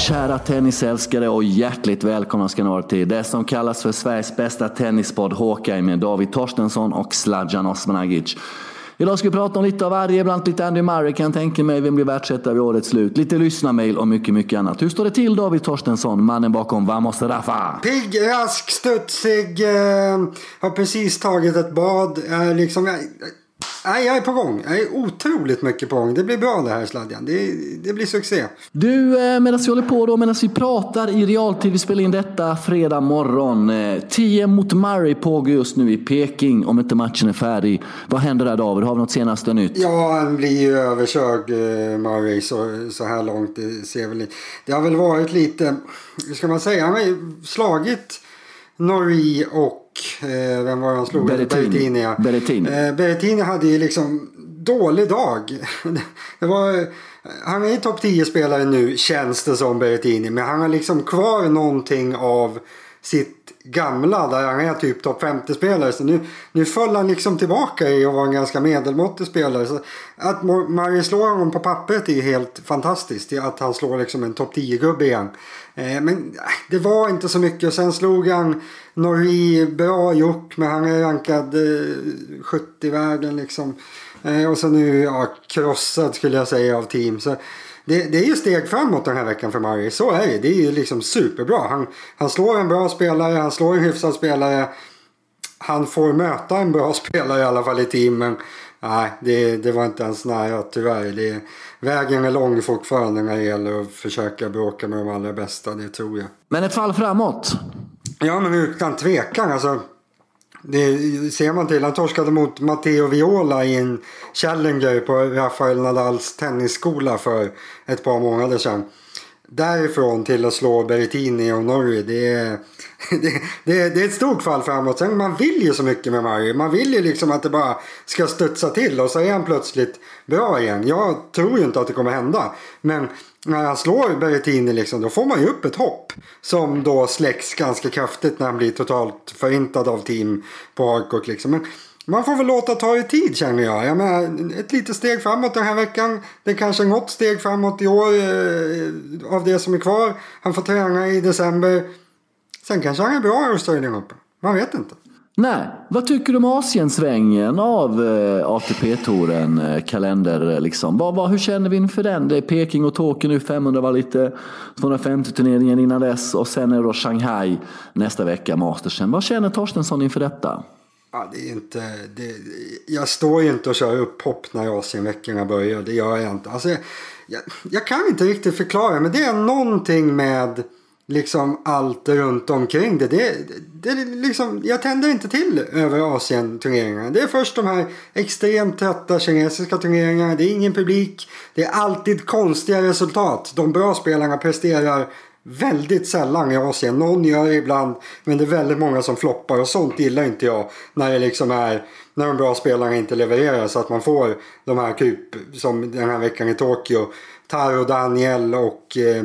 kära tennisälskare och hjärtligt välkomna ska ni vara till det som kallas för Sveriges bästa tennispodd Hawkeye med David Torstensson och Sladjan Osmanagic. Idag ska vi prata om lite av varje, bland annat lite Andy Murray kan jag tänka mig, vem blir världsetta vid årets slut, lite lyssnarmail och mycket, mycket annat. Hur står det till David Torstensson, mannen bakom Vamos Rafa? Pigg, rask, studsig, eh, har precis tagit ett bad. Eh, liksom, jag, Nej, jag är på gång. Jag är otroligt mycket på gång. Det blir bra det här sladjan. Det, det blir succé. Du, eh, medan vi håller på då, medan vi pratar i realtid, vi spelar in detta fredag morgon. 10 eh, mot Murray pågår just nu i Peking, om inte matchen är färdig. Vad händer där David? Har vi något senaste nytt? Ja, han blir ju överkörd, eh, Murray, så, så här långt. Det, ser väl, det har väl varit lite, hur ska man säga, han har ju slagit Norrie och eh, vem var han slog? Berrettini. Berrettini, ja. Berrettini. Eh, Berrettini hade ju liksom dålig dag. det var, han är topp 10-spelare nu känns det som Berrettini. Men han har liksom kvar någonting av sitt gamla där han är typ topp 50-spelare. Så nu, nu föll han liksom tillbaka i att vara en ganska medelmåttig spelare. Så att Murray slår honom på pappret är helt fantastiskt. Att han slår liksom en topp 10-gubbe igen. Eh, men det var inte så mycket. Och sen slog han Norrie bra gjort. Men han är rankad eh, 70 i världen liksom. Eh, och så nu ja, krossad skulle jag säga av team. Så det, det, är ju steg framåt den här veckan för Murray. Så är det. Det är ju liksom superbra. Han, han slår en bra spelare, han slår en hyfsad spelare. Han får möta en bra spelare i alla fall i teamen. Nej, det, det var inte ens nära tyvärr. Det, vägen är lång fortfarande när det gäller att försöka bråka med de allra bästa, det tror jag. Men ett fall framåt? Ja, men utan tvekan. Alltså, det ser man till. Han torskade mot Matteo Viola i en Challenger på Rafael Nadals tennisskola för ett par månader sedan. Därifrån till att slå Berrettini och Norrie, det är, det, det, det är ett stort fall framåt. Sen man vill ju så mycket med Murray. Man vill ju liksom att det bara ska studsa till och så är han plötsligt bra igen. Jag tror ju inte att det kommer hända. Men när han slår Berrettini liksom, då får man ju upp ett hopp. Som då släcks ganska kraftigt när han blir totalt förintad av team på Harcourt. liksom. Men man får väl låta ta i tid känner jag. jag menar, ett litet steg framåt den här veckan. Det kanske är något steg framåt i år eh, av det som är kvar. Han får träna i december. Sen kanske han är bra i Australian Open. Man vet inte. Nej, vad tycker du om Asiensvängen av eh, ATP-touren, eh, kalender eh, liksom? Vad, vad, hur känner vi inför den? Det är Peking och Tokyo nu, 500 var lite 250-turneringen innan dess och sen är det då Shanghai nästa vecka, Mastersen. Vad känner Torstensson inför detta? Ja, det är inte, det, jag står ju inte och kör upphopp när Asienveckorna börjar, det gör jag inte. Alltså, jag, jag kan inte riktigt förklara, men det är någonting med liksom allt runt omkring det. det, det, det liksom, jag tänder inte till över Asien-turneringarna. Det är först de här extremt trötta kinesiska turneringarna. Det är ingen publik. Det är alltid konstiga resultat. De bra spelarna presterar väldigt sällan i Asien. Någon gör det ibland. Men det är väldigt många som floppar och sånt gillar inte jag. När det liksom är när de bra spelarna inte levererar så att man får de här typ som den här veckan i Tokyo. Taro Daniel och eh,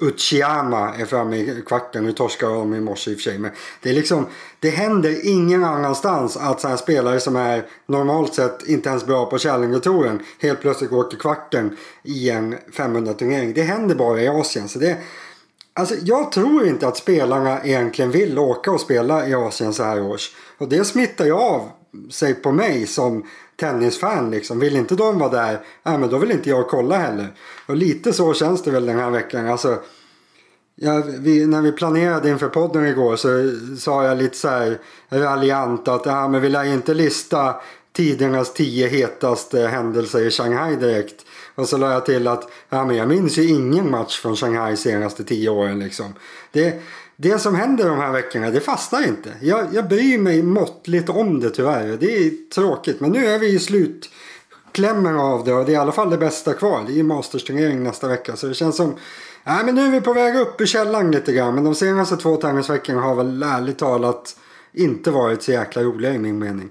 Uchiyama är framme i kvarten. Nu torskar de i morse i och för sig. Men det, är liksom, det händer ingen annanstans att så här spelare som är normalt sett inte ens bra på Challenger-touren helt plötsligt går till kvarten i en 500-turnering. Det händer bara i Asien. Så det, alltså, jag tror inte att spelarna egentligen vill åka och spela i Asien så här års. Och det smittar ju av sig på mig som tennisfan liksom. Vill inte de vara där, ja, men då vill inte jag kolla heller. Och lite så känns det väl den här veckan. Alltså, ja, vi, när vi planerade inför podden igår så sa jag lite så här raljant att ja, men vi lär inte lista tidernas tio hetaste händelser i Shanghai direkt. Och så la jag till att ja, men jag minns ju ingen match från Shanghai senaste tio åren. Liksom. Det, det som händer de här veckorna, det fastnar inte. Jag, jag bryr mig måttligt om det tyvärr. Det är tråkigt, men nu är vi i slutklämmen av det och det är i alla fall det bästa kvar. Det är Masters-turnering nästa vecka, så det känns som Nej, men nu är vi på väg upp i källan lite grann. Men de senaste två tennisveckorna har väl ärligt talat inte varit så jäkla roliga i min mening.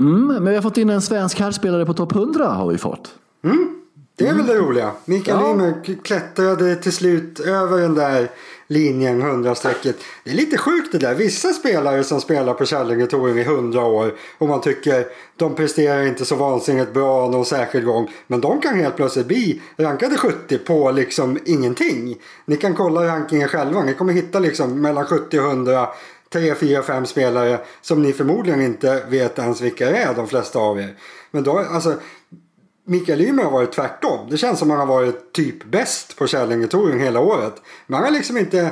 Mm, men vi har fått in en svensk herrspelare på topp 100 har vi fått. Mm, det är väl det roliga. Mikael ja. Ymer klättrade till slut över den där linjen, 100-strecket. Det är lite sjukt det där. Vissa spelare som spelar på Kärlingetouren i 100 år och man tycker de presterar inte så vansinnigt bra någon särskild gång. Men de kan helt plötsligt bli rankade 70 på liksom ingenting. Ni kan kolla rankingen själva. Ni kommer hitta liksom mellan 70 och 100 tre, fyra, fem spelare som ni förmodligen inte vet ens vilka det är, de flesta av er. Men då, alltså, Mikael Ymer har varit tvärtom. Det känns som han har varit typ bäst på Kärlingetouren hela året. Men han har liksom inte,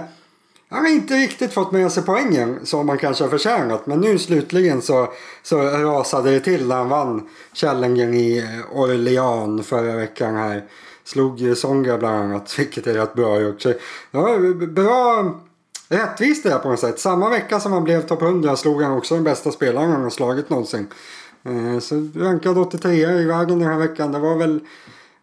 han har inte riktigt fått med sig poängen som man kanske har förtjänat. Men nu slutligen så, så rasade det till när han vann Källingen i eh, Orléans förra veckan här. Slog Songa bland annat, vilket är rätt bra gjort. Så, ja, bra rättvist det där på något sätt. Samma vecka som han blev topp 100 slog han också den bästa spelaren han har slagit någonsin. Eh, så rankad 83 i vägen den här veckan. Det var väl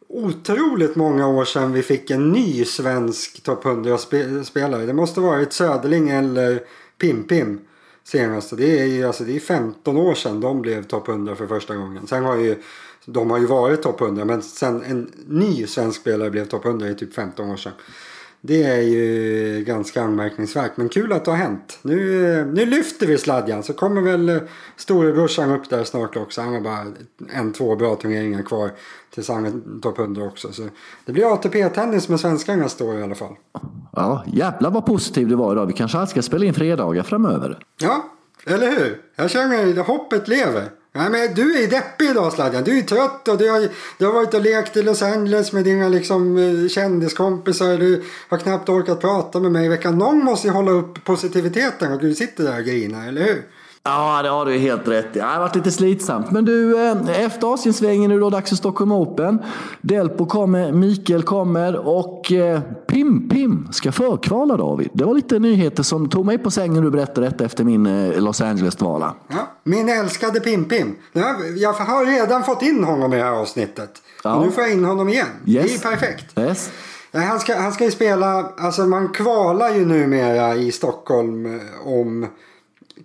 otroligt många år sedan vi fick en ny svensk topp 100-spelare. Det måste varit Söderling eller Pimpim senast. Det är ju alltså, det är 15 år sedan de blev topp 100 för första gången. Sen har ju de har ju varit topp 100 men sen en ny svensk spelare blev topp 100 i typ 15 år sedan. Det är ju ganska anmärkningsvärt men kul att det har hänt. Nu, nu lyfter vi sladjan så kommer väl storebrorsan upp där snart också. Han har bara en, två bra turneringar kvar tills han är topp 100 också. Så det blir ATP-tennis med svenskarna nästa år i alla fall. Ja, jävlar vad positiv du var idag. Vi kanske alltid ska spela in fredagar framöver. Ja, eller hur? Jag känner att hoppet lever. Nej, men du är deppig idag Sladjan. Du är trött och du har, du har varit och lekt i Los Angeles med dina liksom, eh, kändiskompisar. Du har knappt orkat prata med mig i veckan. Någon måste ju hålla upp positiviteten och du sitter där och grinar, eller hur? Ja, det har du helt rätt i. Det har varit lite slitsamt. Men du, eh, efter Asiensvängen är det då dags för Stockholm Open. Delpo kommer, Mikael kommer och eh, Pim Pim ska förkvala David. Det var lite nyheter som tog mig på sängen du berättade detta efter min eh, Los Angeles-dvala. Ja, min älskade Pim Pim. Jag har redan fått in honom i det här avsnittet. Ja. Och nu får jag in honom igen. Yes. Det är perfekt. Yes. Han ska, han ska ju spela, alltså man kvalar ju numera i Stockholm om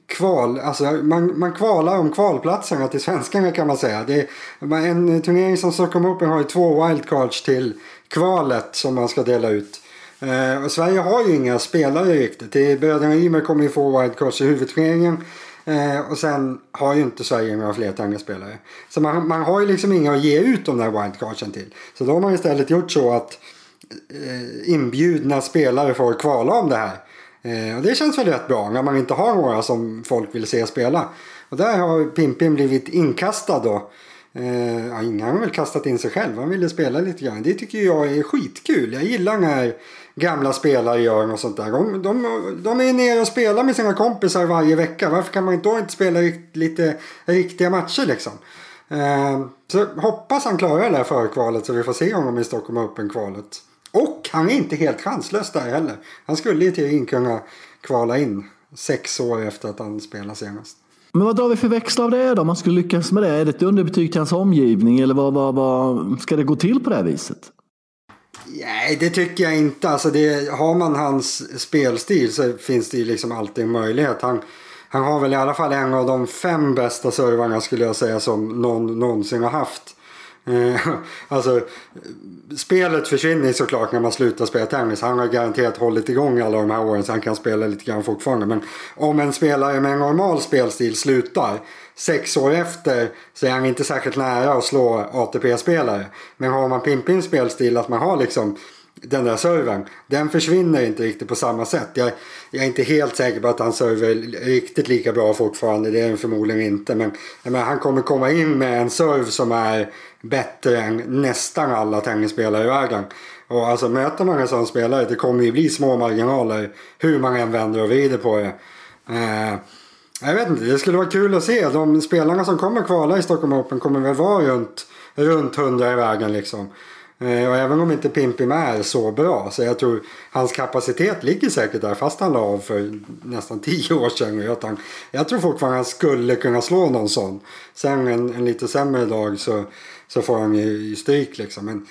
kval, alltså man, man kvalar om kvalplatserna till svenskarna kan man säga. Det är, en turnering som Stockholm Open har ju två wildcards till kvalet som man ska dela ut. Eh, och Sverige har ju inga spelare riktigt. Bröderna Ymer kommer ju få wildcards i huvudturneringen. Eh, och sen har ju inte Sverige några fler tangaspelare. Så man, man har ju liksom inga att ge ut de där wildcardsen till. Så då har man istället gjort så att eh, inbjudna spelare får kvala om det här. Eh, och det känns väl rätt bra när man inte har några som folk vill se spela. Och där har Pimpin blivit inkastad då. Eh, ja, ingen har väl kastat in sig själv, han ville spela lite grann. Det tycker jag är skitkul. Jag gillar när gamla spelare gör något sånt där. De, de, de är nere och spelar med sina kompisar varje vecka. Varför kan man då inte spela lite riktiga matcher liksom? Eh, så hoppas han klarar det här förkvalet så vi får se honom i Stockholm Open-kvalet. Och han är inte helt chanslös där heller. Han skulle ju till kunna kvala in sex år efter att han spelade senast. Men vad drar vi för växel av det då? Om man skulle lyckas med det? Är det ett underbetyg till hans omgivning eller vad, vad, vad ska det gå till på det här viset? Nej, det tycker jag inte. Alltså det, har man hans spelstil så finns det ju liksom alltid en möjlighet. Han, han har väl i alla fall en av de fem bästa servarna skulle jag säga som någon någonsin har haft. Eh, alltså, spelet försvinner såklart när man slutar spela tennis. Han har garanterat hållit igång alla de här åren så han kan spela lite grann fortfarande. Men om en spelare med en normal spelstil slutar sex år efter så är han inte särskilt nära att slå ATP-spelare. Men har man Pimpins spelstil att man har liksom den där servern. Den försvinner inte riktigt på samma sätt. Jag, jag, är inte helt säker på att han server är riktigt lika bra fortfarande. Det är den förmodligen inte. Men, men han kommer komma in med en serve som är bättre än nästan alla tennisspelare i världen. Och alltså möter man en sån spelare det kommer ju bli små marginaler hur man än vänder och vrider på det. Eh, jag vet inte, det skulle vara kul att se. De spelarna som kommer kvala i Stockholm Open kommer väl vara runt, runt 100 i vägen liksom. Eh, och även om inte Pimpim är så bra så jag tror hans kapacitet ligger säkert där fast han la av för nästan tio år sedan. Jag, jag tror fortfarande han skulle kunna slå någon sån. Sen en, en lite sämre dag så, så får han ju stryk liksom. Men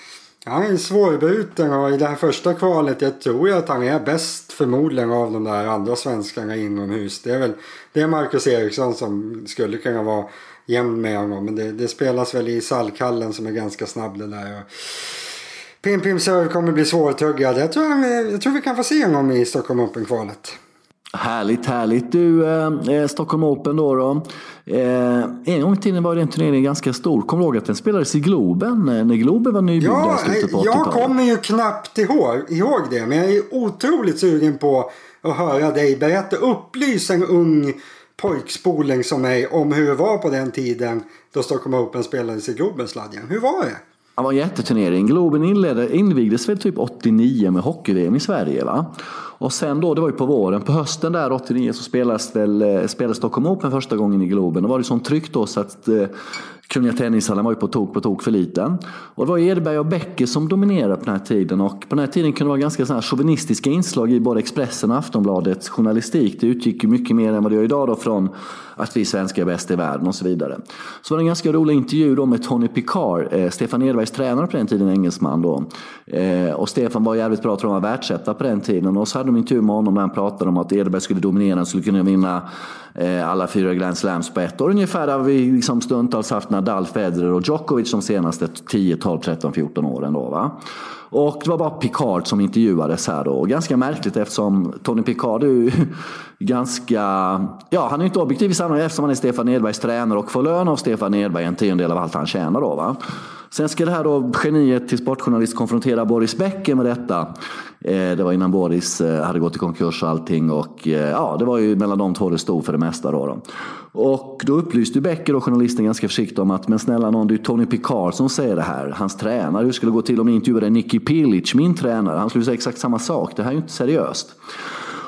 han är svårbruten och i det här första kvalet jag tror jag att han är bäst förmodligen av de där andra svenskarna inomhus. Det är väl det är Marcus Eriksson som skulle kunna vara jämn med honom. Men det, det, spelas väl i Salkallen som är ganska snabb det där. Pim Pim Serve kommer bli svårtuggad. Jag tror, jag tror vi kan få se honom i Stockholm Open-kvalet. Härligt, härligt. Du, eh, eh, Stockholm Open då. då. Eh, en gång i tiden var den turneringen ganska stor. Kommer du ihåg att den spelades i Globen? Eh, när Globen var nybyggd ja, i slutet på 80-talet. Jag kommer ju knappt ihåg, ihåg det. Men jag är otroligt sugen på att höra dig berätta. Upplysa en ung pojkspoling som mig om hur det var på den tiden då Stockholm Open spelades i Globen, Sladjan. Hur var det? Det var en jätteturnering. Globen inledde, invigdes väl typ 89 med hockey-VM i Sverige. Va? Och sen då, det var ju på våren, på hösten där 89 så spelades väl eh, spelades Stockholm Open första gången i Globen. Då var det sånt tryck då så att eh, Kungliga Tennishallen var ju på tok på tok för liten. Och det var Edberg och Bäcke som dominerade på den här tiden. Och på den här tiden kunde det vara ganska sådana chauvinistiska inslag i både Expressen och Aftonbladets journalistik. Det utgick ju mycket mer än vad det gör idag då från att vi svenskar är bäst i världen och så vidare. Så var det en ganska rolig intervju då med Tony Picard, eh, Stefan Edbergs tränare på den tiden, engelsman då. Eh, och Stefan var jävligt bra, tror jag, världsetta på den tiden. Och så hade de tur intervju med honom där han pratade om att Edberg skulle dominera, och skulle kunna vinna eh, alla fyra Grand Slams på ett år. Ungefär där vi liksom stundtals haft Nadal, Federer och Djokovic de senaste 10, 12, 13, 14 åren. Då, va? Och det var bara Picard som intervjuades här då. Ganska märkligt eftersom Tony Picard är ju ganska... Ja, han är inte objektiv i sammanhanget eftersom han är Stefan Edbergs tränare och får lön av Stefan Edberg en tiondel av allt han tjänar då. Va? Sen ska det här då geniet till sportjournalist konfrontera Boris Becker med detta. Eh, det var innan Boris eh, hade gått i konkurs och allting och eh, ja, det var ju mellan de två det stod för det mesta då. då. Och då upplyste Becker och journalisten ganska försiktigt om att men snälla någon, det är Tony Picard som säger det här. Hans tränare, hur skulle det gå till om ni intervjuade Nicky Pilic, min tränare? Han skulle säga exakt samma sak. Det här är ju inte seriöst.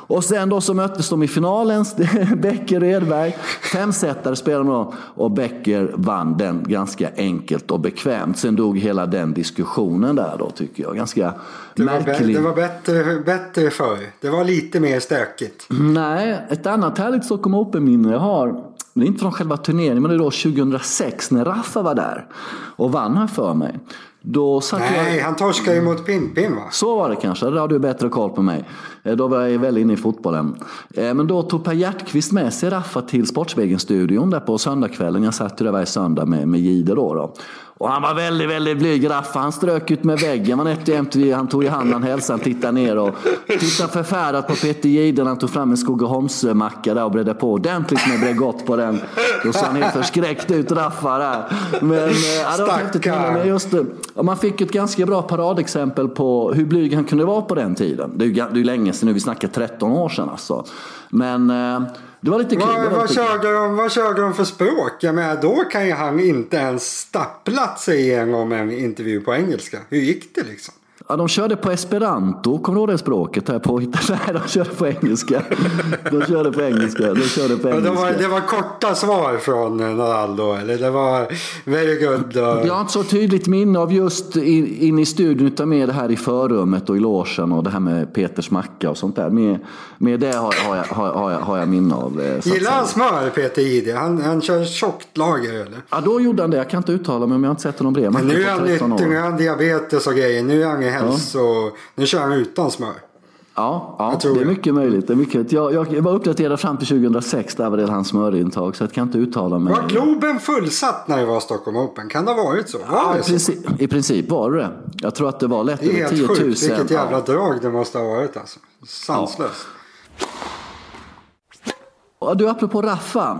Och sen då så möttes de i finalen, Becker och Edberg. Femsetare spelade de och Becker vann den ganska enkelt och bekvämt. Sen dog hela den diskussionen där då tycker jag. Ganska det märklig. Var det var bättre, bättre förr. Det var lite mer stökigt. Nej, ett annat härligt Stockholm Open-minne jag har det är inte från själva turneringen, men det är då 2006 när Rafa var där och vann här för mig. Då satt Nej, jag... han torskade ju mot Pimpin va? Så var det kanske, där har du bättre koll på mig. Eh, Då var jag väl inne i fotbollen. Eh, Men då tog Per Hjertkvist med sig Raffa till Sportspegeln-studion där på söndagskvällen. Jag satt ju där varje söndag med, med Jihde då, då. Och han var väldigt, väldigt blyg Raffa. Han strök ut med väggen. Man ett jämt, han tog i hand, han hälsade, han tittade ner och tittade förfärat på Peter när han tog fram en Skogaholmsmacka där och bredde på ordentligt med Bregott på den. Då såg han helt förskräckt ut Raffa där. Men eh. Stackarn. Just man fick ett ganska bra paradexempel på hur blyg han kunde vara på den tiden. Det är ju länge sedan nu, vi snackar 13 år sedan alltså. Men eh, det var lite kul. Vad, vad, körde de, vad körde de för språk? Jag menar, då kan ju han inte ens stapplat sig igenom en intervju på engelska. Hur gick det liksom? Ja, de körde på esperanto, kommer du ihåg det språket? Här på, nej, de körde på engelska. De körde på engelska. De körde på Ja, det, var, engelska. det var korta svar från eh, Nadal då, eller det var very good. Och... Jag har inte så tydligt minne av just in, in i studion utan mer det här i förrummet och i logen och det här med Peters macka och sånt där. Mer, mer det har, har, jag, har, jag, har jag minne av. eh, Gillar han smör, Peter Jihde? Han, han kör tjockt lager eller? Ja, då gjorde han det. Jag kan inte uttala mig om jag har inte sett honom bredvid nu är han på 13 nyttig, nu år. har han diabetes och grejer. Nu är han i hälso... Nu kör han utan smör. Ja, ja det är jag. mycket möjligt. Det är mycket. Jag, jag, var uppdaterad fram till 2006 där var det hans smörintag så jag kan inte uttala mig. Var Globen fullsatt när det var Stockholm Open? Kan det ha varit så? Var Ja, det i, så? princip, I princip var det det. Jag tror att det var lätt Det är över helt 10 000. sjukt vilket jävla drag det måste ha varit alltså. Sanslöst. Ja, du, apropå Raffa.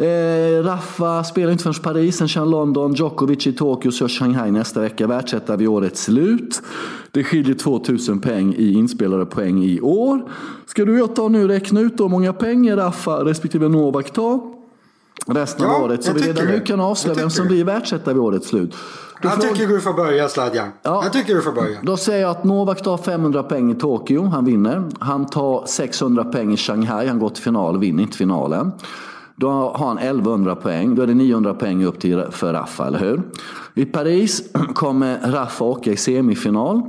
Eh, Raffa spelar inte förrän Paris, sen kör London, Djokovic i Tokyo, så Shanghai nästa vecka. Världsetta vid årets slut. Det skiljer 2000 poäng i inspelade poäng i år. Ska du och jag ta nu räkna ut hur många pengar Raffa respektive Novak tar? Resten Ja, av året. Så vi redan nu kan avslöja vem som blir världsetta vid årets slut. Då Jag frågar- tycker du får börja Sladjan. Ja. Jag tycker du får börja. Då säger jag att Novak tar 500 poäng i Tokyo, han vinner. Han tar 600 poäng i Shanghai, han går till final, vinner inte finalen. Då har han 1100 poäng, då är det 900 poäng upp till för Rafa, eller hur? I Paris kommer Rafa åka i semifinal.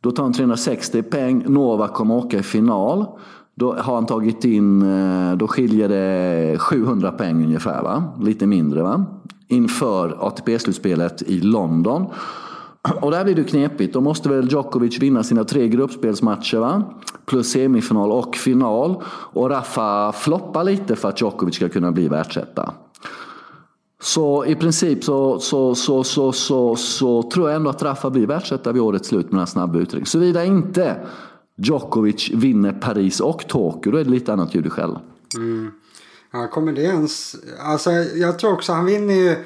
Då tar han 360 poäng, Nova kommer åka i final. Då har han tagit in, eh, då skiljer det 700 poäng ungefär, va? lite mindre va? Inför ATP-slutspelet i London. Och där blir det knepigt. Då måste väl Djokovic vinna sina tre gruppspelsmatcher va? Plus semifinal och final. Och Rafa floppar lite för att Djokovic ska kunna bli världsetta. Så i princip så, så, så, så, så, så tror jag ändå att Rafa blir världsetta vid årets slut med den här snabba utredningen. Såvida inte Djokovic vinner Paris och Tokyo, då är det lite annat ljud i skällan. Mm. Ja, kommer det ens... Alltså jag tror också han vinner ju...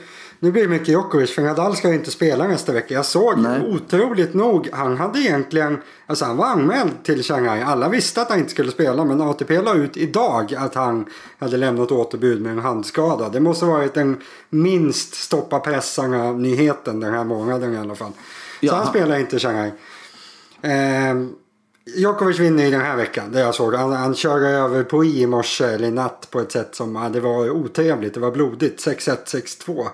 Nu blir det mycket Djokovic för Nadal ska ju inte spela nästa vecka. Jag såg Nej. otroligt nog, han hade egentligen, alltså han var anmäld till Shanghai. Alla visste att han inte skulle spela men ATP la ut idag att han hade lämnat återbud med en handskada. Det måste varit den minst stoppa pressarna nyheten den här månaden i alla fall. Så ja. han spelar inte Shanghai. Eh, Djokovic vinner ju den här veckan, det jag såg. Han, han körde över på i morse, eller i natt, på ett sätt som det var otrevligt. Det var blodigt. 6-1, 6-2.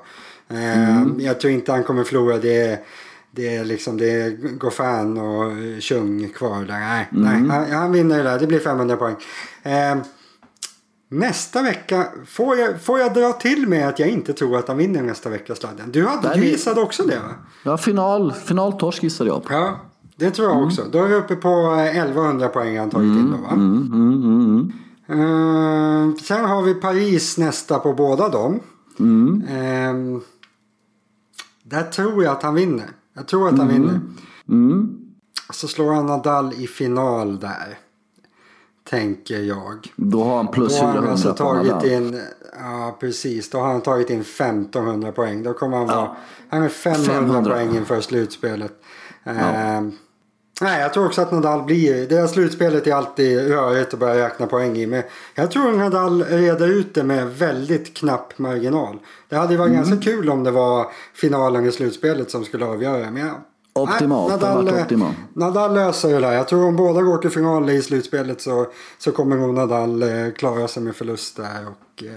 Mm. Jag tror inte han kommer förlora. Det är, det är liksom det är Goffin och Chung kvar där. Nej, mm. nej han, han, vinner det där. Det blir 500 poäng. Eh, nästa vecka, får jag, får jag dra till med att jag inte tror att han vinner nästa vecka sladden? Du, hade, du gissade också det va? Ja, final, finaltorsk gissade jag på. Ja, det tror jag mm. också. Då är vi uppe på 1100 poäng han tagit mm, då va? Mm, mm, mm, uh, sen har vi Paris nästa på båda dem. Uh, där tror jag att han vinner. Jag tror att han mm. vinner. Mm. Så slår han Nadal i final där. Tänker jag. Då har han plus 400 han alltså tagit Nadal. in, Ja precis. Då har han tagit in 1500 poäng. Då kommer han vara... Ja. Han är 500, 500. poäng inför slutspelet. Ja. Uh, Nej, jag tror också att Nadal blir... Det här slutspelet är alltid rörigt att börja räkna poäng i. Men jag tror att Nadal reder ut det med väldigt knapp marginal. Det hade ju varit mm. ganska kul om det var finalen i slutspelet som skulle avgöra. Men jag Optimalt. Nej, Nadal, optimal. Nadal löser det där. Jag tror om båda går till final i slutspelet så, så kommer nog Nadal eh, klara sig med förlust där. Och, eh,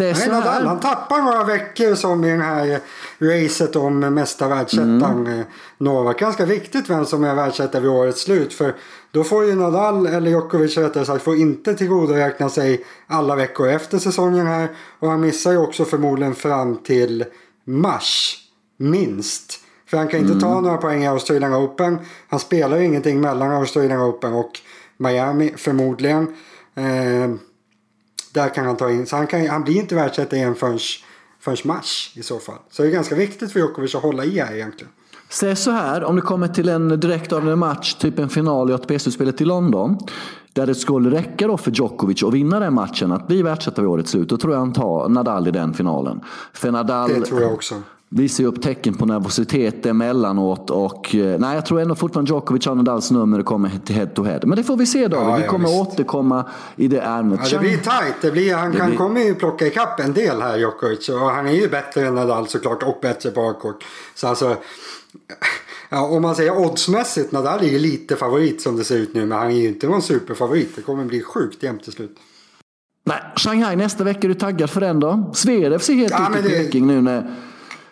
nej, Nadal, han tappar några veckor som i det här racet om mesta världsettan. Mm. Eh, Novak. Ganska viktigt vem som är världsetta vid årets slut. För då får ju Nadal, eller Djokovic rättare sagt, får inte tillgodoräkna sig alla veckor efter säsongen här. Och han missar ju också förmodligen fram till mars. Minst. För han kan inte mm. ta några poäng i Australian Open. Han spelar ingenting mellan Australian Open och Miami förmodligen. Eh, där kan han ta in. Så han, kan, han blir inte världsetta igen förrän, förrän mars i så fall. Så det är ganska viktigt för Djokovic att hålla i här egentligen. Säg så här, om det kommer till en direktavgörande match, typ en final i ATP-slutspelet i London. Där det skulle räcka då för Djokovic att vinna den matchen, att bli världsetta vid årets slut. Då tror jag han tar Nadal i den finalen. För Nadal, det tror jag också visar ju upp tecken på nervositet emellanåt. Och, eh, nej, jag tror ändå fortfarande Djokovic har Nadals nummer och kommer till head to head. Men det får vi se David. Ja, vi kommer ja, återkomma i det ämnet. Ja, det blir tajt. Det blir, han det kan, blir... kommer ju plocka ikapp en del här Djokovic. Och han är ju bättre än Nadal såklart och bättre på hardcourt. Så alltså, ja, om man säger oddsmässigt, Nadal är ju lite favorit som det ser ut nu. Men han är ju inte någon superfavorit. Det kommer bli sjukt jämnt till slut. Nej, Shanghai nästa vecka. Är du taggad för den då? Zverev ser helt ja, ut i Peking nu när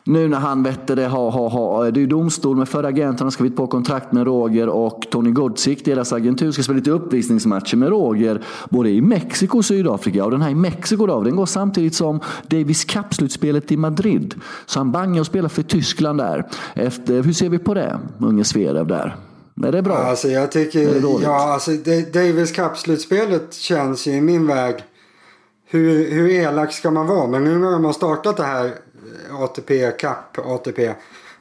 nu när han vet det, har, har, har, det är domstol med förra agenten, han har skrivit på kontrakt med Roger och Tony Godzik, deras agentur, ska spela lite uppvisningsmatcher med Roger både i Mexiko och Sydafrika. Och den här i Mexiko då, den går samtidigt som Davis Cup-slutspelet i Madrid. Så han bangar och spelar för Tyskland där. Efter, hur ser vi på det, unge Zverev där? Är det bra? Alltså jag tycker, ja alltså Davis Cup-slutspelet känns ju i min väg hur, hur elak ska man vara? Men nu när de har startat det här ATP Cup, ATP.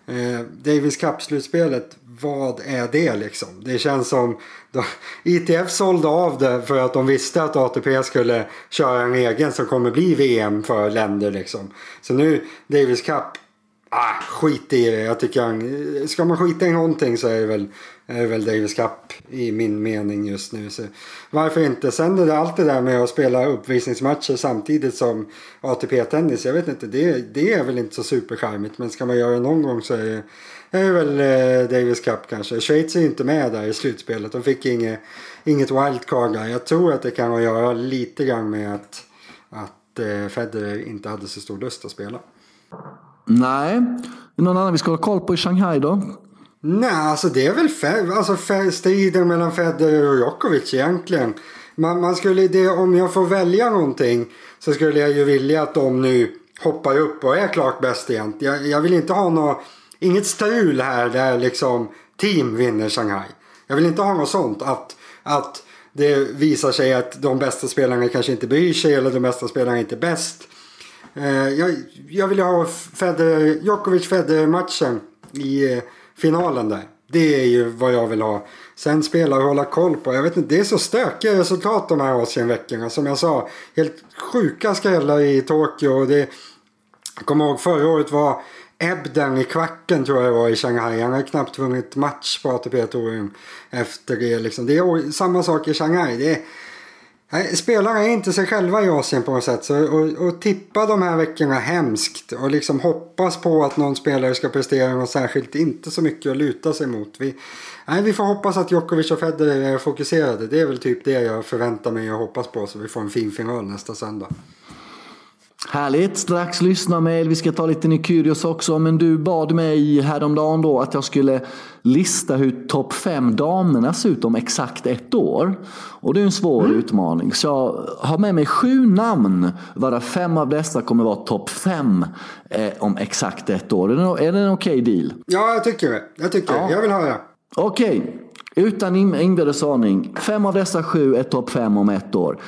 Eh, Davis Cup-slutspelet, vad är det liksom? Det känns som... Då, ITF sålde av det för att de visste att ATP skulle köra en egen som kommer bli VM för länder liksom. Så nu, Davis Cup, ah, skit i det. Jag tycker han, ska man skita i någonting så är det väl är väl Davis Cup i min mening just nu. Så varför inte? Sen är det allt det där med att spela uppvisningsmatcher samtidigt som ATP-tennis. Jag vet inte, det, det är väl inte så supercharmigt. Men ska man göra det någon gång så är det, är det väl eh, Davis Cup kanske. Schweiz är ju inte med där i slutspelet. De fick inget, inget wildcard där. Jag tror att det kan ha att göra lite grann med att, att eh, Federer inte hade så stor lust att spela. Nej, någon annan vi ska ha koll på i Shanghai då? Nej, alltså det är väl fed, alltså striden mellan Federer och Djokovic egentligen. Man, man skulle, det, om jag får välja någonting så skulle jag ju vilja att de nu hoppar upp och är klart bäst igen. Jag, jag vill inte ha något, inget strul här där liksom team vinner Shanghai. Jag vill inte ha något sånt. Att, att det visar sig att de bästa spelarna kanske inte bryr sig eller de bästa spelarna är inte bäst. Eh, jag, jag vill ha Federer, Djokovic Federer-matchen i eh, finalen där. Det är ju vad jag vill ha. Sen spela och hålla koll på. Jag vet inte, det är så stökiga resultat de här Asienveckorna. Som jag sa, helt sjuka skrällar i Tokyo. Det, jag kommer ihåg förra året var Ebden i kvarten tror jag det var i Shanghai. Han har knappt vunnit match på ATP Touren efter det. Liksom. Det är samma sak i Shanghai. Det är, Nej, spelarna är inte sig själva i Asien på något sätt. Så, och, och tippa de här veckorna hemskt och liksom hoppas på att någon spelare ska prestera något särskilt. Inte så mycket att luta sig mot. Vi, nej, vi får hoppas att Djokovic och Federer är fokuserade. Det är väl typ det jag förväntar mig och hoppas på. Så vi får en fin final nästa söndag. Härligt, strax lyssna med. Vi ska ta lite Nykyrios också. Men du bad mig häromdagen då att jag skulle lista hur topp fem damerna ser ut om exakt ett år. Och det är en svår mm. utmaning. Så jag har med mig sju namn. Varav fem av dessa kommer vara topp fem eh, om exakt ett år. Är det, är det en okej okay deal? Ja, jag tycker det. Jag tycker ja. Jag vill höra. Okej. Okay. Utan inbördes aning. Fem av dessa sju är topp fem om ett år.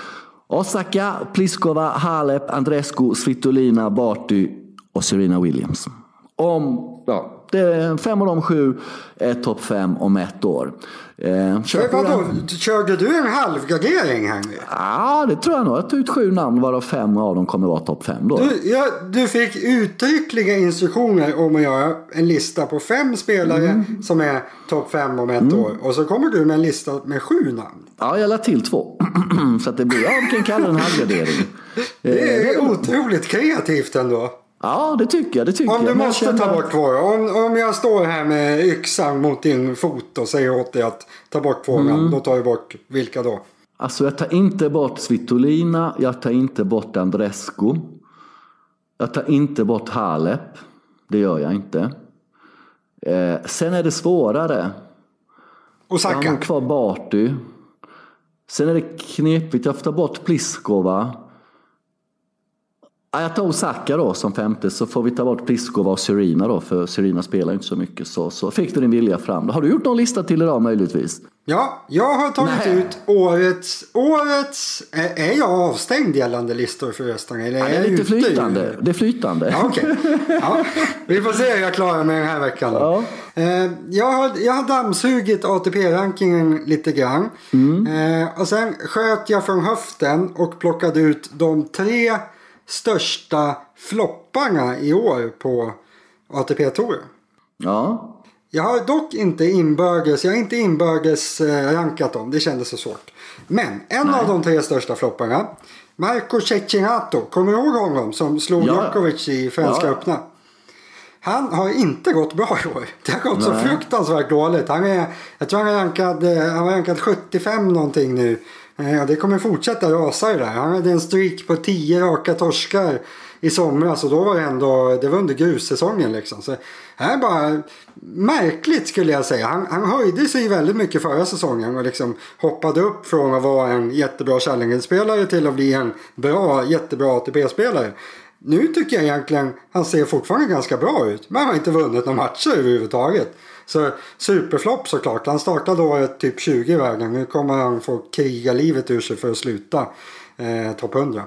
Osaka, Pliskova, Halep, Andrescu, Svitolina, Barty och Serena Williams. Om, ja, det är fem av de sju är topp fem om ett år. Eh, kör vadå, körde du en halvgardering här nu? Ja, det tror jag nog. Jag tog ut sju namn varav fem av dem kommer vara topp fem. Då. Du, ja, du fick uttryckliga instruktioner om att göra en lista på fem spelare mm. som är topp fem om ett mm. år. Och så kommer du med en lista med sju namn. Ja, jag lade till två. så att det blir, ja, vi kan kalla det en halvgardering. det är eh, otroligt kreativt ändå. Ja, det tycker jag. Det tycker om du jag. måste känner... ta bort två. Om, om jag står här med yxan mot din fot och säger åt dig att ta bort två mm. då tar jag bort vilka då? Alltså jag tar inte bort Svitolina, jag tar inte bort Andrescu. Jag tar inte bort Halep. Det gör jag inte. Eh, sen är det svårare. Osaka? Jag har kvar Barty. Sen är det knepigt. Jag får ta bort Pliskova. Jag tar Osaka då som femte så får vi ta bort Pliskova och Serena då för Serena spelar inte så mycket. Så, så fick du din vilja fram. Har du gjort någon lista till idag möjligtvis? Ja, jag har tagit Nej. ut årets... Årets... Är, är jag avstängd gällande listor förresten? Eller är ja, det är lite flytande. Det är flytande. Ja, okay. ja, vi får se hur jag klarar mig den här veckan. Ja. Eh, jag, har, jag har dammsugit ATP-rankingen lite grann. Mm. Eh, och sen sköt jag från höften och plockade ut de tre största flopparna i år på ATP Tour. Ja. Jag har dock inte inbördes, jag har inte inbördes eh, rankat dem, det kändes så svårt. Men en Nej. av de tre största flopparna, Marco Cecchinato, kommer du ihåg honom som slog ja. Djokovic i Franska ja. öppna? Han har inte gått bra i år. Det har gått Nej. så fruktansvärt dåligt. Han är, jag tror han är rankad, eh, han är rankad 75 någonting nu Eh, ja, det kommer fortsätta rasa det där. Han hade en streak på tio raka torskar i somras och då var det ändå, det var under grussäsongen liksom. Så här är bara märkligt skulle jag säga. Han, han höjde sig väldigt mycket förra säsongen och liksom hoppade upp från att vara en jättebra Challenger-spelare till att bli en bra, jättebra ATP-spelare. Nu tycker jag egentligen han ser fortfarande ganska bra ut. Men han har inte vunnit några matcher överhuvudtaget. Så superflopp såklart. Han startade året typ 20 i vägen. Nu kommer han få kriga livet ur sig för att sluta eh, topp 100.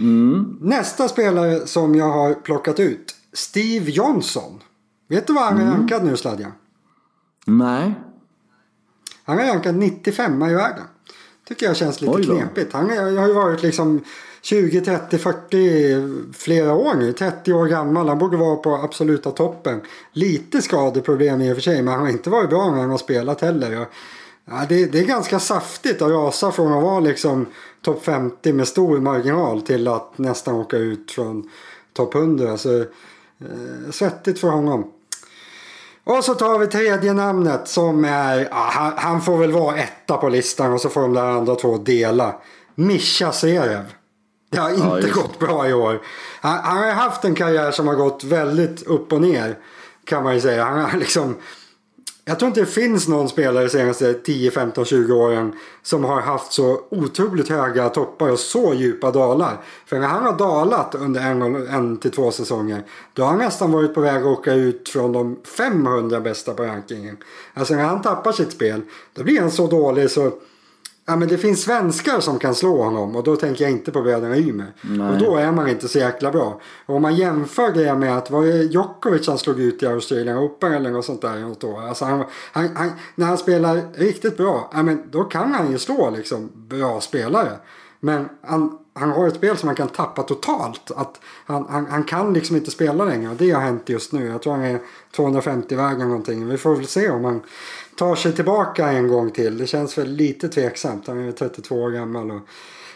Mm. Nästa spelare som jag har plockat ut. Steve Johnson. Vet du vad han är mm. rankad nu Sladja? Nej. Han är rankad 95 i världen. Tycker jag känns lite knepigt. Han är, har ju varit liksom 20, 30, 40 flera år nu. 30 år gammal. Han borde vara på absoluta toppen. Lite skadeproblem i och för sig men han har inte varit bra när han har spelat heller. Ja, det, det är ganska saftigt att rasa från att vara liksom topp 50 med stor marginal till att nästan åka ut från topp 100. Så, eh, svettigt för honom. Och så tar vi tredje namnet som är, ja, han, han, får väl vara etta på listan och så får de där andra två dela. Mischa Serev. Det har inte ja, gått bra i år. Han, han, har haft en karriär som har gått väldigt upp och ner. Kan man ju säga. Han har liksom, jag tror inte det finns någon spelare de senaste 10, 15, 20 åren som har haft så otroligt höga toppar och så djupa dalar. För när han har dalat under en, en till två säsonger då har han nästan varit på väg att åka ut från de 500 bästa på rankingen. Alltså när han tappar sitt spel då blir han så dålig så Ja, men det finns svenskar som kan slå honom och då tänker jag inte på bröderna Ymer. Och då är man inte så jäkla bra. Och om man jämför det med att var det Djokovic han slog ut i Australian Open eller något sånt där något år. Alltså han, han, han, när han spelar riktigt bra, ja, men då kan han ju slå liksom bra spelare. Men han, han har ett spel som han kan tappa totalt. Att han, han, han kan liksom inte spela längre. Det har hänt just nu. Jag tror han är 250 väg någonting. Vi får väl se om han tar sig tillbaka en gång till. Det känns väl lite tveksamt. Han är 32 år gammal. Och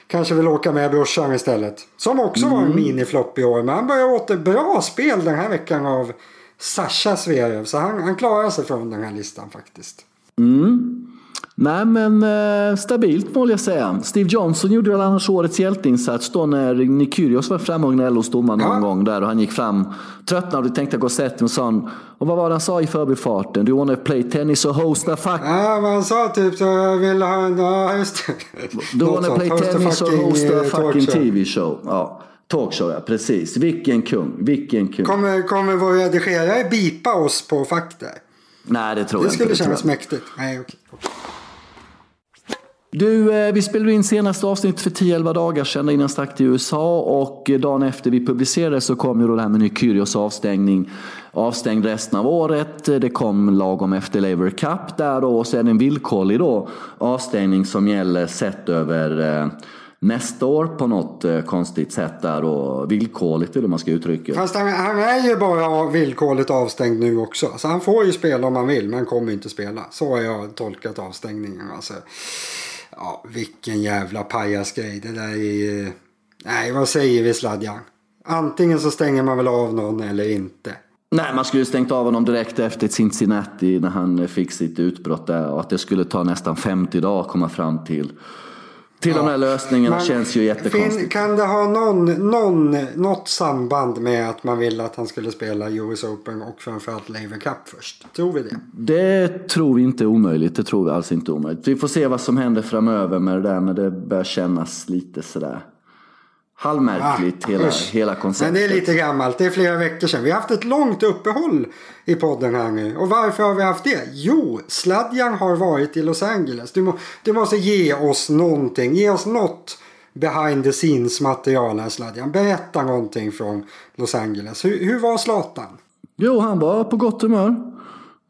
kanske vill åka med brorsan istället. Som också var en miniflopp i år. Men han börjar åter bra spel den här veckan av Sasha Zverev. Så han, han klarar sig från den här listan faktiskt. Mm. Nej men eh, stabilt må jag säga. Steve Johnson gjorde väl annars årets hjälteinsats då när Nick Kyrgios var framgången i LOs domare någon Ja. gång där och han gick fram tröttnad och tänkte gå och sätta och sa och vad var det han sa i förbifarten? Do you wanna play tennis or host a fuck? Ja, men han sa typ så jag vill ha en... Ja, just det. Do you wanna play tennis or fucking, host a eh, fucking. TV-show? Ja, talkshow ja, precis. Vilken kung, vilken kung. Kommer, kommer vår redigerare bipa oss på där? Nej det tror Det jag inte. skulle det tror kännas mäktigt. Nej, okej. Du, eh, vi spelade in senaste avsnitt för 10-11 dagar sedan innan jag stack till USA och eh, dagen efter vi publicerade så kom ju då det här med Nykyrios avstängning. Avstängd resten av året. Eh, det kom lagom efter Labour Cup där då och så är det en villkorlig då avstängning som gäller sett över nästa år på något konstigt sätt där och villkorligt eller hur man ska uttrycka det. Fast han, han är ju bara villkorligt avstängd nu också. Så han får ju spela om han vill men kommer inte spela. Så har jag tolkat avstängningen. Alltså, ja, vilken jävla pajasgrej. Det där är ju... Nej, vad säger vi Sladjan? Antingen så stänger man väl av någon eller inte. Nej, man skulle ju stängt av honom direkt efter Cincinnati när han fick sitt utbrott där och att det skulle ta nästan 50 dagar att komma fram till. Till de här lösningarna Men känns ju jättekonstigt. Kan det ha någon, någon, något samband med att man ville att han skulle spela US Open och framförallt Laver Cup först? Tror vi det? Det tror vi inte är omöjligt. Det tror vi alls inte är omöjligt. Vi får se vad som händer framöver med det där men det börjar kännas lite sådär halvmärkligt hela, Ah, usch. hela Men konceptet. det är lite gammalt. Det är flera veckor sedan. Vi har haft ett långt uppehåll i podden här nu. Och varför har vi haft det? Jo, Sladjan har varit i Los Angeles. Du, må, du måste ge oss någonting. Ge oss något behind the scenes material här Sladjan. Berätta någonting från Los Angeles. Hur, hur var Zlatan? Jo, han var på gott humör.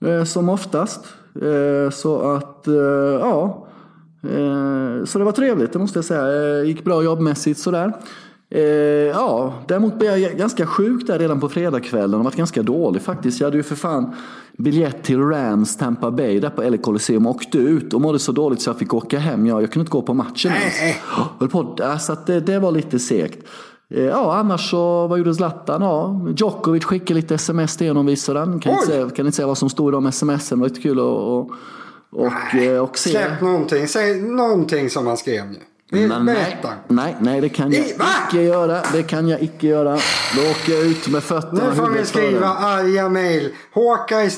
Eh, som oftast. Eh, så att, eh, ja. Eh, så det var trevligt, det måste jag säga. Eh, gick bra jobbmässigt sådär. Eh, ja, däremot blev jag ganska sjuk där redan på fredagskvällen och varit ganska dålig faktiskt. Jag hade ju för fan biljett till Rams Tampa Bay där på LA Coliseum och åkte ut och mådde så dåligt så jag fick åka hem. Jag, jag kunde inte gå på matchen ens. På, så det, det var lite segt. Eh, Ja, annars så, vad gjorde Zlatan? Ja, Djokovic skickade lite sms till honom, visade han. Kan inte, säga, kan inte säga vad som stod i de smsen, det var lite kul att och, och, eh, och se. Släpp någonting. Säg någonting som han skrev nu. Vi- Men Berätta. nej, nej, nej, det kan jag I- icke göra. Det kan jag icke göra. Då åker jag ut med fötterna Nu får ni skriva arga mejl. Håkaj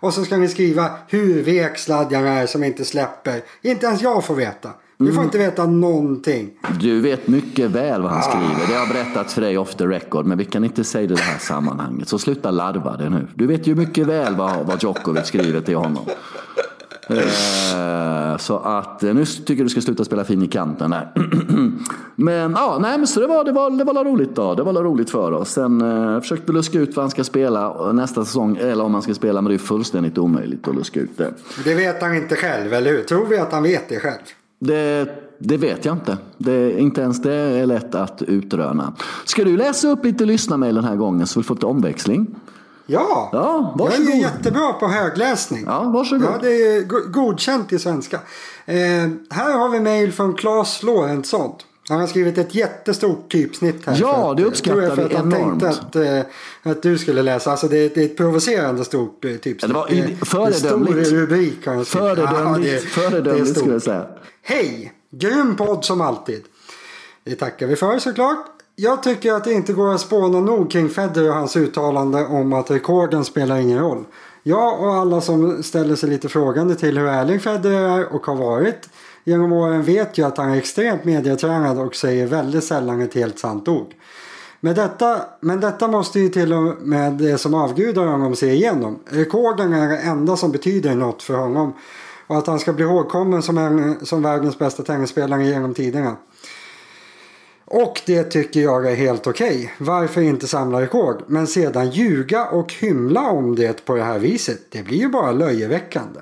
och så ska ni skriva hur vek sladjan är som inte släpper. Inte ens jag får veta. Mm. får inte veta någonting. Du vet mycket väl vad han skriver. Det har jag berättat för dig off the record. Men vi kan inte säga det i det här sammanhanget. Så sluta larva det nu. Du vet ju mycket väl vad, vad Djokovic skriver till honom. Eh, så att eh, nu tycker jag du ska sluta spela fin i kanten där. men ja, nej men så det var, det var, det var roligt då. Det var roligt för oss. Sen eh, försökte luska ut vad han ska spela nästa säsong. Eller om han ska spela, men det är fullständigt omöjligt att luska ut det. Det vet han inte själv, eller hur? Tror vi att han vet det själv? Det, det vet jag inte. Det, inte ens det är lätt att utröna. Ska du läsa upp lite lyssnarmail den här gången så vi får lite omväxling? Ja, Ja, jag är varsågod. jättebra på högläsning. Ja, varsågod. Ja, det är go- godkänt i svenska. Eh, här har vi mejl från Claes Lorentzon. Han har skrivit ett jättestort typsnitt här. Ja, att- det uppskattar jag för vi att han enormt. tänkte att, eh, att du skulle läsa. Alltså det är, det är ett provocerande stort eh, typsnitt. Det var föredömligt. Stor rubrik har han skrivit. Föredömligt, föredömligt skulle jag säga. Hej! Grym podd som alltid. Det tackar vi för såklart. Jag tycker att det inte går att spåna nog kring Federer och hans uttalande om att rekorden spelar ingen roll. Jag och alla som ställer sig lite frågande till hur ärlig Federer är och har varit genom åren vet ju att han är extremt medietränad och säger väldigt sällan ett helt sant ord. Men detta, men detta måste ju till och med det som avgudar honom se igenom. Rekorden är det enda som betyder något för honom. och att han ska bli ihågkommen som, en, som världens bästa tennisspelare genom tiderna. Och det tycker jag är helt okej. Okay. Varför inte samla rekord? Men sedan ljuga och hymla om det på det här viset, det blir ju bara löjeväckande.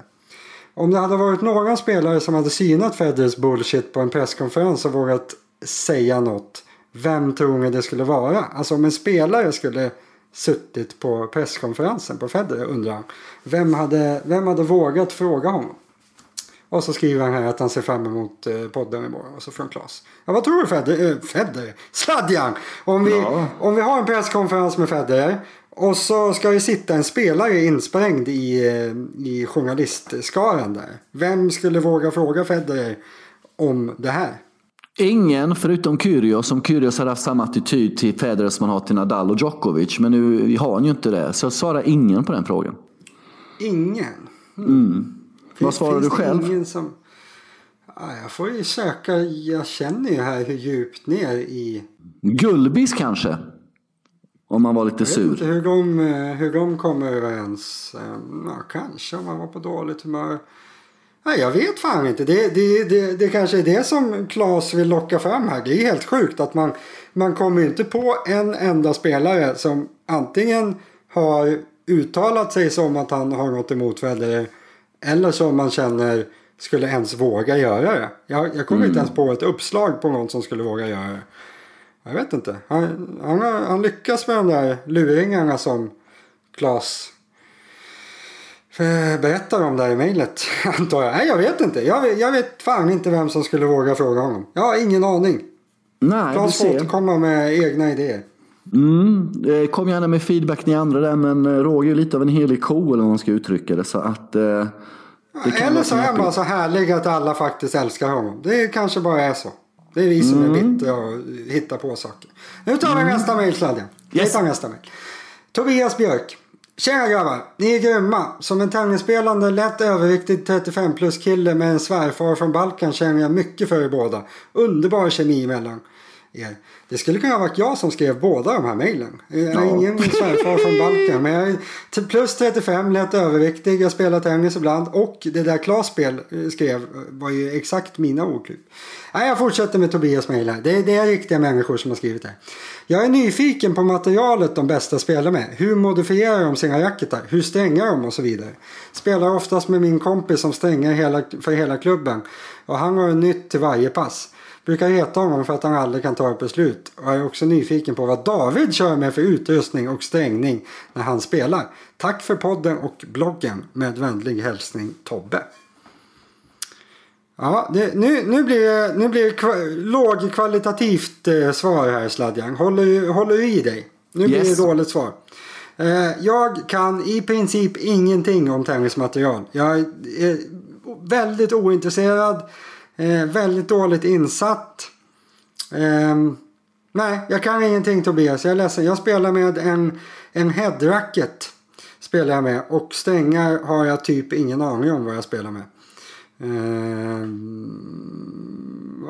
Om det hade varit någon spelare som hade synat Federers bullshit på en presskonferens och vågat säga något. Vem tror ni det skulle vara? Alltså om en spelare skulle suttit på presskonferensen på Federer undrar han. Vem hade, vem hade vågat fråga honom? Och så skriver han här att han ser fram emot eh, podden imorgon. Och så från Klas. Ja, vad tror du Federer? Äh, Federer? Sladjan! Om vi, ja. om vi har en presskonferens med Federer. Och så ska det sitta en spelare insprängd i, eh, i journalistskaran där. Vem skulle våga fråga Federer om det här? Ingen förutom Kyrgios, som Kyrgios har haft samma attityd till Federer som man har till Nadal och Djokovic. Men nu har han ju inte det, så jag svarar ingen på den frågan. Ingen? Mm. Mm. Vad svarar du själv? Som... Ja, jag får ju söka, jag känner ju här hur djupt ner i... Gullbis kanske? Om man var lite sur. Jag vet inte hur de, hur de kommer överens. Ja, kanske om man var på dåligt humör. Nej, jag vet fan inte. Det, det, det, det kanske är det som Claes vill locka fram här. Det är helt sjukt att man, man kommer inte på en enda spelare som antingen har uttalat sig som att han har något emot Federer eller som man känner skulle ens våga göra det. Jag, jag kommer mm. inte ens på ett uppslag på någon som skulle våga göra det. Jag vet inte. Han, han, han lyckas med de där luringarna som Claes Eh, berättar om där i mejlet antar jag. Nej jag vet inte. Jag vet, jag vet fan inte vem som skulle våga fråga honom. Jag har ingen aning. Nej, Klas får återkomma med egna idéer. Mm, kom gärna med feedback ni andra där men eh, Roger är lite av en helig ko eller vad man ska uttrycka det. Så att, eh, det eller så är han bara så härlig att alla faktiskt älskar honom. Det kanske bara är så. Det är vi som mm. är bittra och hittar på saker. Nu tar vi mm. nästa mejl Sladden. Yes. Vi tar nästa mejl. Tobias Björk. Tjena grabbar! Ni är grymma. Som en tennisspelande lätt överviktig 35 plus kille med en svärfar från Balkan känner jag mycket för er båda. Underbar kemi emellan er. Det skulle kunna ha varit jag som skrev båda de här mejlen. Jag är ja. ingen svärfar från Balkan. Men jag är plus 35, lätt överviktig. Jag spelar tennis ibland. Och det där Klas eh, skrev var ju exakt mina ordklipp. Nej, jag fortsätter med Tobias mejl här. Det, det, är riktiga människor som har skrivit det. Jag är nyfiken på materialet de bästa spelar med. Hur modifierar de sina racketar? Hur strängar de och så vidare? Spelar oftast med min kompis som strängar hela, för hela klubben. Och han har nytt till varje pass. Brukar heta honom för att han aldrig kan ta ett beslut. Och jag är också nyfiken på vad David kör med för utrustning och strängning när han spelar. Tack för podden och bloggen. Med vänlig hälsning Tobbe. Ja, det, nu, nu blir det, nu blir det kva, lågkvalitativt eh, svar här Sladjan. Håller, håller i dig? Nu blir yes. det dåligt svar. Eh, jag kan i princip ingenting om tennismaterial. Jag är väldigt ointresserad. Eh, väldigt dåligt insatt. Eh, nej, jag kan ingenting Tobias. Jag är ledsen. Jag spelar med en, en headracket. Spelar jag med. Och strängar har jag typ ingen aning om vad jag spelar med. Eh,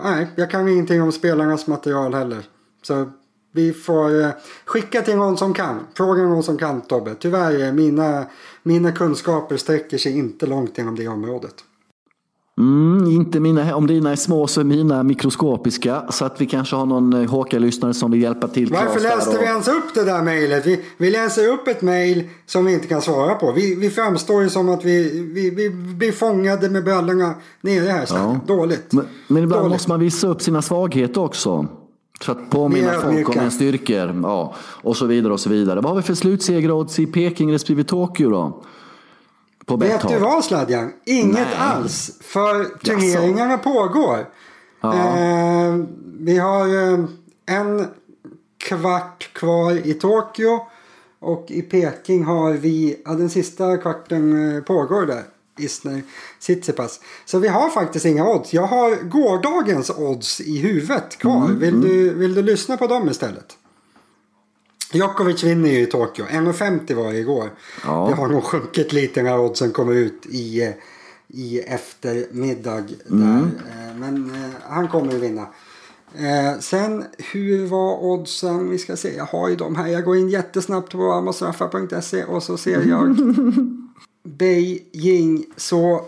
nej, jag kan ingenting om spelarnas material heller. Så vi får eh, skicka till någon som kan. Fråga någon som kan Tobbe. Tyvärr, eh, mina, mina kunskaper sträcker sig inte långt inom det området. Mm, inte mina, om dina är små så är mina mikroskopiska. Så att vi kanske har någon eh, HK-lyssnare som vill hjälpa till. Varför läste vi ens upp det där mejlet? Vi, vi läser upp ett mejl som vi inte kan svara på. Vi, vi framstår ju som att vi, vi, vi blir fångade med brallorna nere här. Ja. Dåligt. Men, men ibland Dåligt. måste man visa upp sina svagheter också. För att påminna folk om ens styrkor. Ja, och så vidare och så vidare. Vad har vi för slutsegerodds i Peking respektive Tokyo då? På Vet du vad Sladjan? Inget Nej. alls. För turneringarna Jaså. pågår. Ja. Eh, vi har en kvart kvar i Tokyo. Och i Peking har vi, ja den sista kvarten eh, pågår där. Isner Tsitsipas. Så vi har faktiskt inga odds. Jag har gårdagens odds i huvudet kvar. Mm, vill, mm. Du, vill du lyssna på dem istället? Djokovic vinner ju i Tokyo. 1,50 var det igår. Ja. Det har nog sjunkit lite när oddsen kommer ut i, i eftermiddag. Mm. Där. Eh, men eh, han kommer att vinna. Eh, sen hur var oddsen? Vi ska se. Jag har ju dem här. Jag går in jättesnabbt på amazonaffa.se och så ser jag Beijing så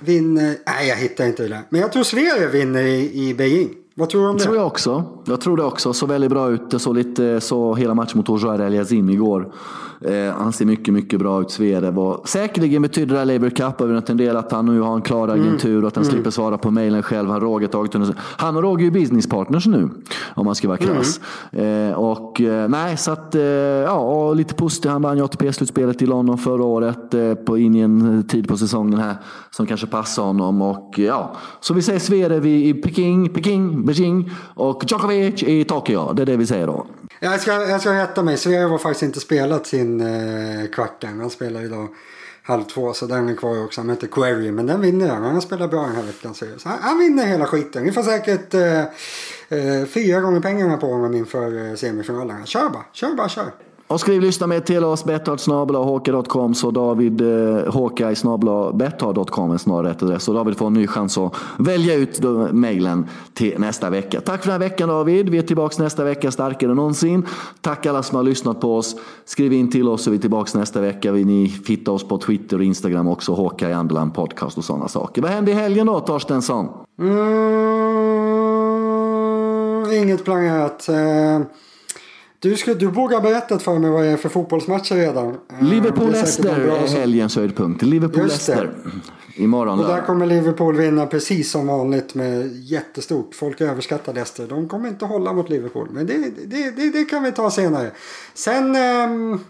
vinner... Nej, jag hittar inte det där. Men jag tror Sverige vinner i, i Beijing. Vad tror du om det? tror jag också. Jag tror det också. Så väldigt bra ut. Det såg lite så hela matchen mot Ojoar El Yazim igår. Eh, han ser mycket, mycket bra ut, Zverev. Säkerligen betyder det här Labour Cup en del att han nu har en klar mm. agentur och att han mm. slipper svara på mejlen själv. Han, Roger tagit under... han och Roger är ju businesspartners nu, om man ska vara krass. Mm. Eh, och eh, nej, så att, eh, ja, lite positivt. Han vann ju ATP-slutspelet i London förra året, eh, på, in i en tid på säsongen här som kanske passar honom. Och, ja, så vi säger i, i Peking, Peking, Beijing och Djokovic i Tokyo. Det är det vi säger då. Jag ska, jag ska rätta mig. Zverev har faktiskt inte spelat sin eh, kvart än. Han spelar idag halv två så den är kvar också. Han heter Query men den vinner han. Han spelar bra den här veckan. Så han, han vinner hela skiten. Vi får säkert eh, eh, fyra gånger pengarna på honom inför eh, semifinalen. Kör bara, kör bara, kör. Och skriv lyssna med till oss, betthard så David eh, Håkaj betthard.com är snarare rätt adress. Så David får en ny chans att välja ut mejlen till nästa vecka. Tack för den här veckan David. Vi är tillbaka nästa vecka starkare än någonsin. Tack alla som har lyssnat på oss. Skriv in till oss så är vi tillbaka nästa vecka. Vill ni hittar oss på Twitter och Instagram också. Håkaj Anderland podcast och sådana saker. Vad händer i helgen då Torstensson? Mm, inget planerat. Eh... Du, ska, du vågar berätta för mig vad det är för fotbollsmatcher redan. Eh, Liverpool-Leicester är helgens höjdpunkt. Liverpool-Leicester. Imorgon Och där kommer Liverpool vinna precis som vanligt med jättestort. Folk överskattar Leicester. De kommer inte hålla mot Liverpool. Men det, det, det, det kan vi ta senare. Sen... Um,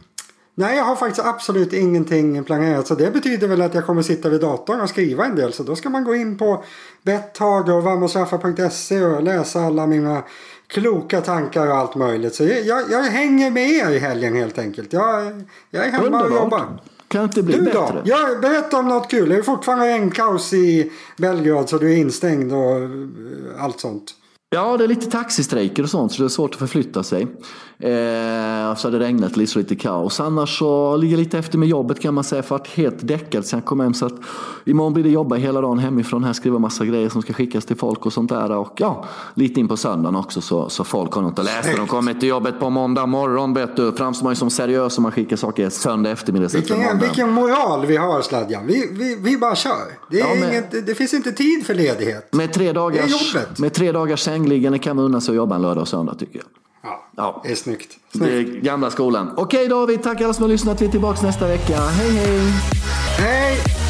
nej, jag har faktiskt absolut ingenting planerat. Så det betyder väl att jag kommer sitta vid datorn och skriva en del. Så då ska man gå in på Betthard och vamosraffa.se och läsa alla mina kloka tankar och allt möjligt. Så jag, jag hänger med er i helgen helt enkelt. Jag, jag är hemma Underbart. och jobbar. Kan inte bli du bättre. Då? Ja, berätta om något kul. Det är fortfarande regnkaos i Belgrad så du är instängd och allt sånt. Ja, det är lite taxistrejker och sånt så det är svårt att förflytta sig. Eh, så har det regnat lite, så lite kaos. Annars så ligger jag lite efter med jobbet kan man säga för att helt däckad sen jag kom hem. Så att imorgon blir det jobba hela dagen hemifrån här, skriva massa grejer som ska skickas till folk och sånt där. Och ja, lite in på söndagen också så, så folk har något att läsa. De kommer till jobbet på måndag morgon vet du. Framstår man ju som seriös om man skickar saker söndag eftermiddag. Vilken, vilken moral vi har Sladjan. Vi, vi, vi bara kör. Det, ja, med, inget, det finns inte tid för ledighet. Med tre dagars, med tre dagars sängliggande kan man unna sig att jobba en lördag och söndag tycker jag. Ja, ja. det är snyggt. snyggt. Det är gamla skolan. Okej David, tack alla som har lyssnat. Vi är tillbaka nästa vecka. Hej hej! Hej!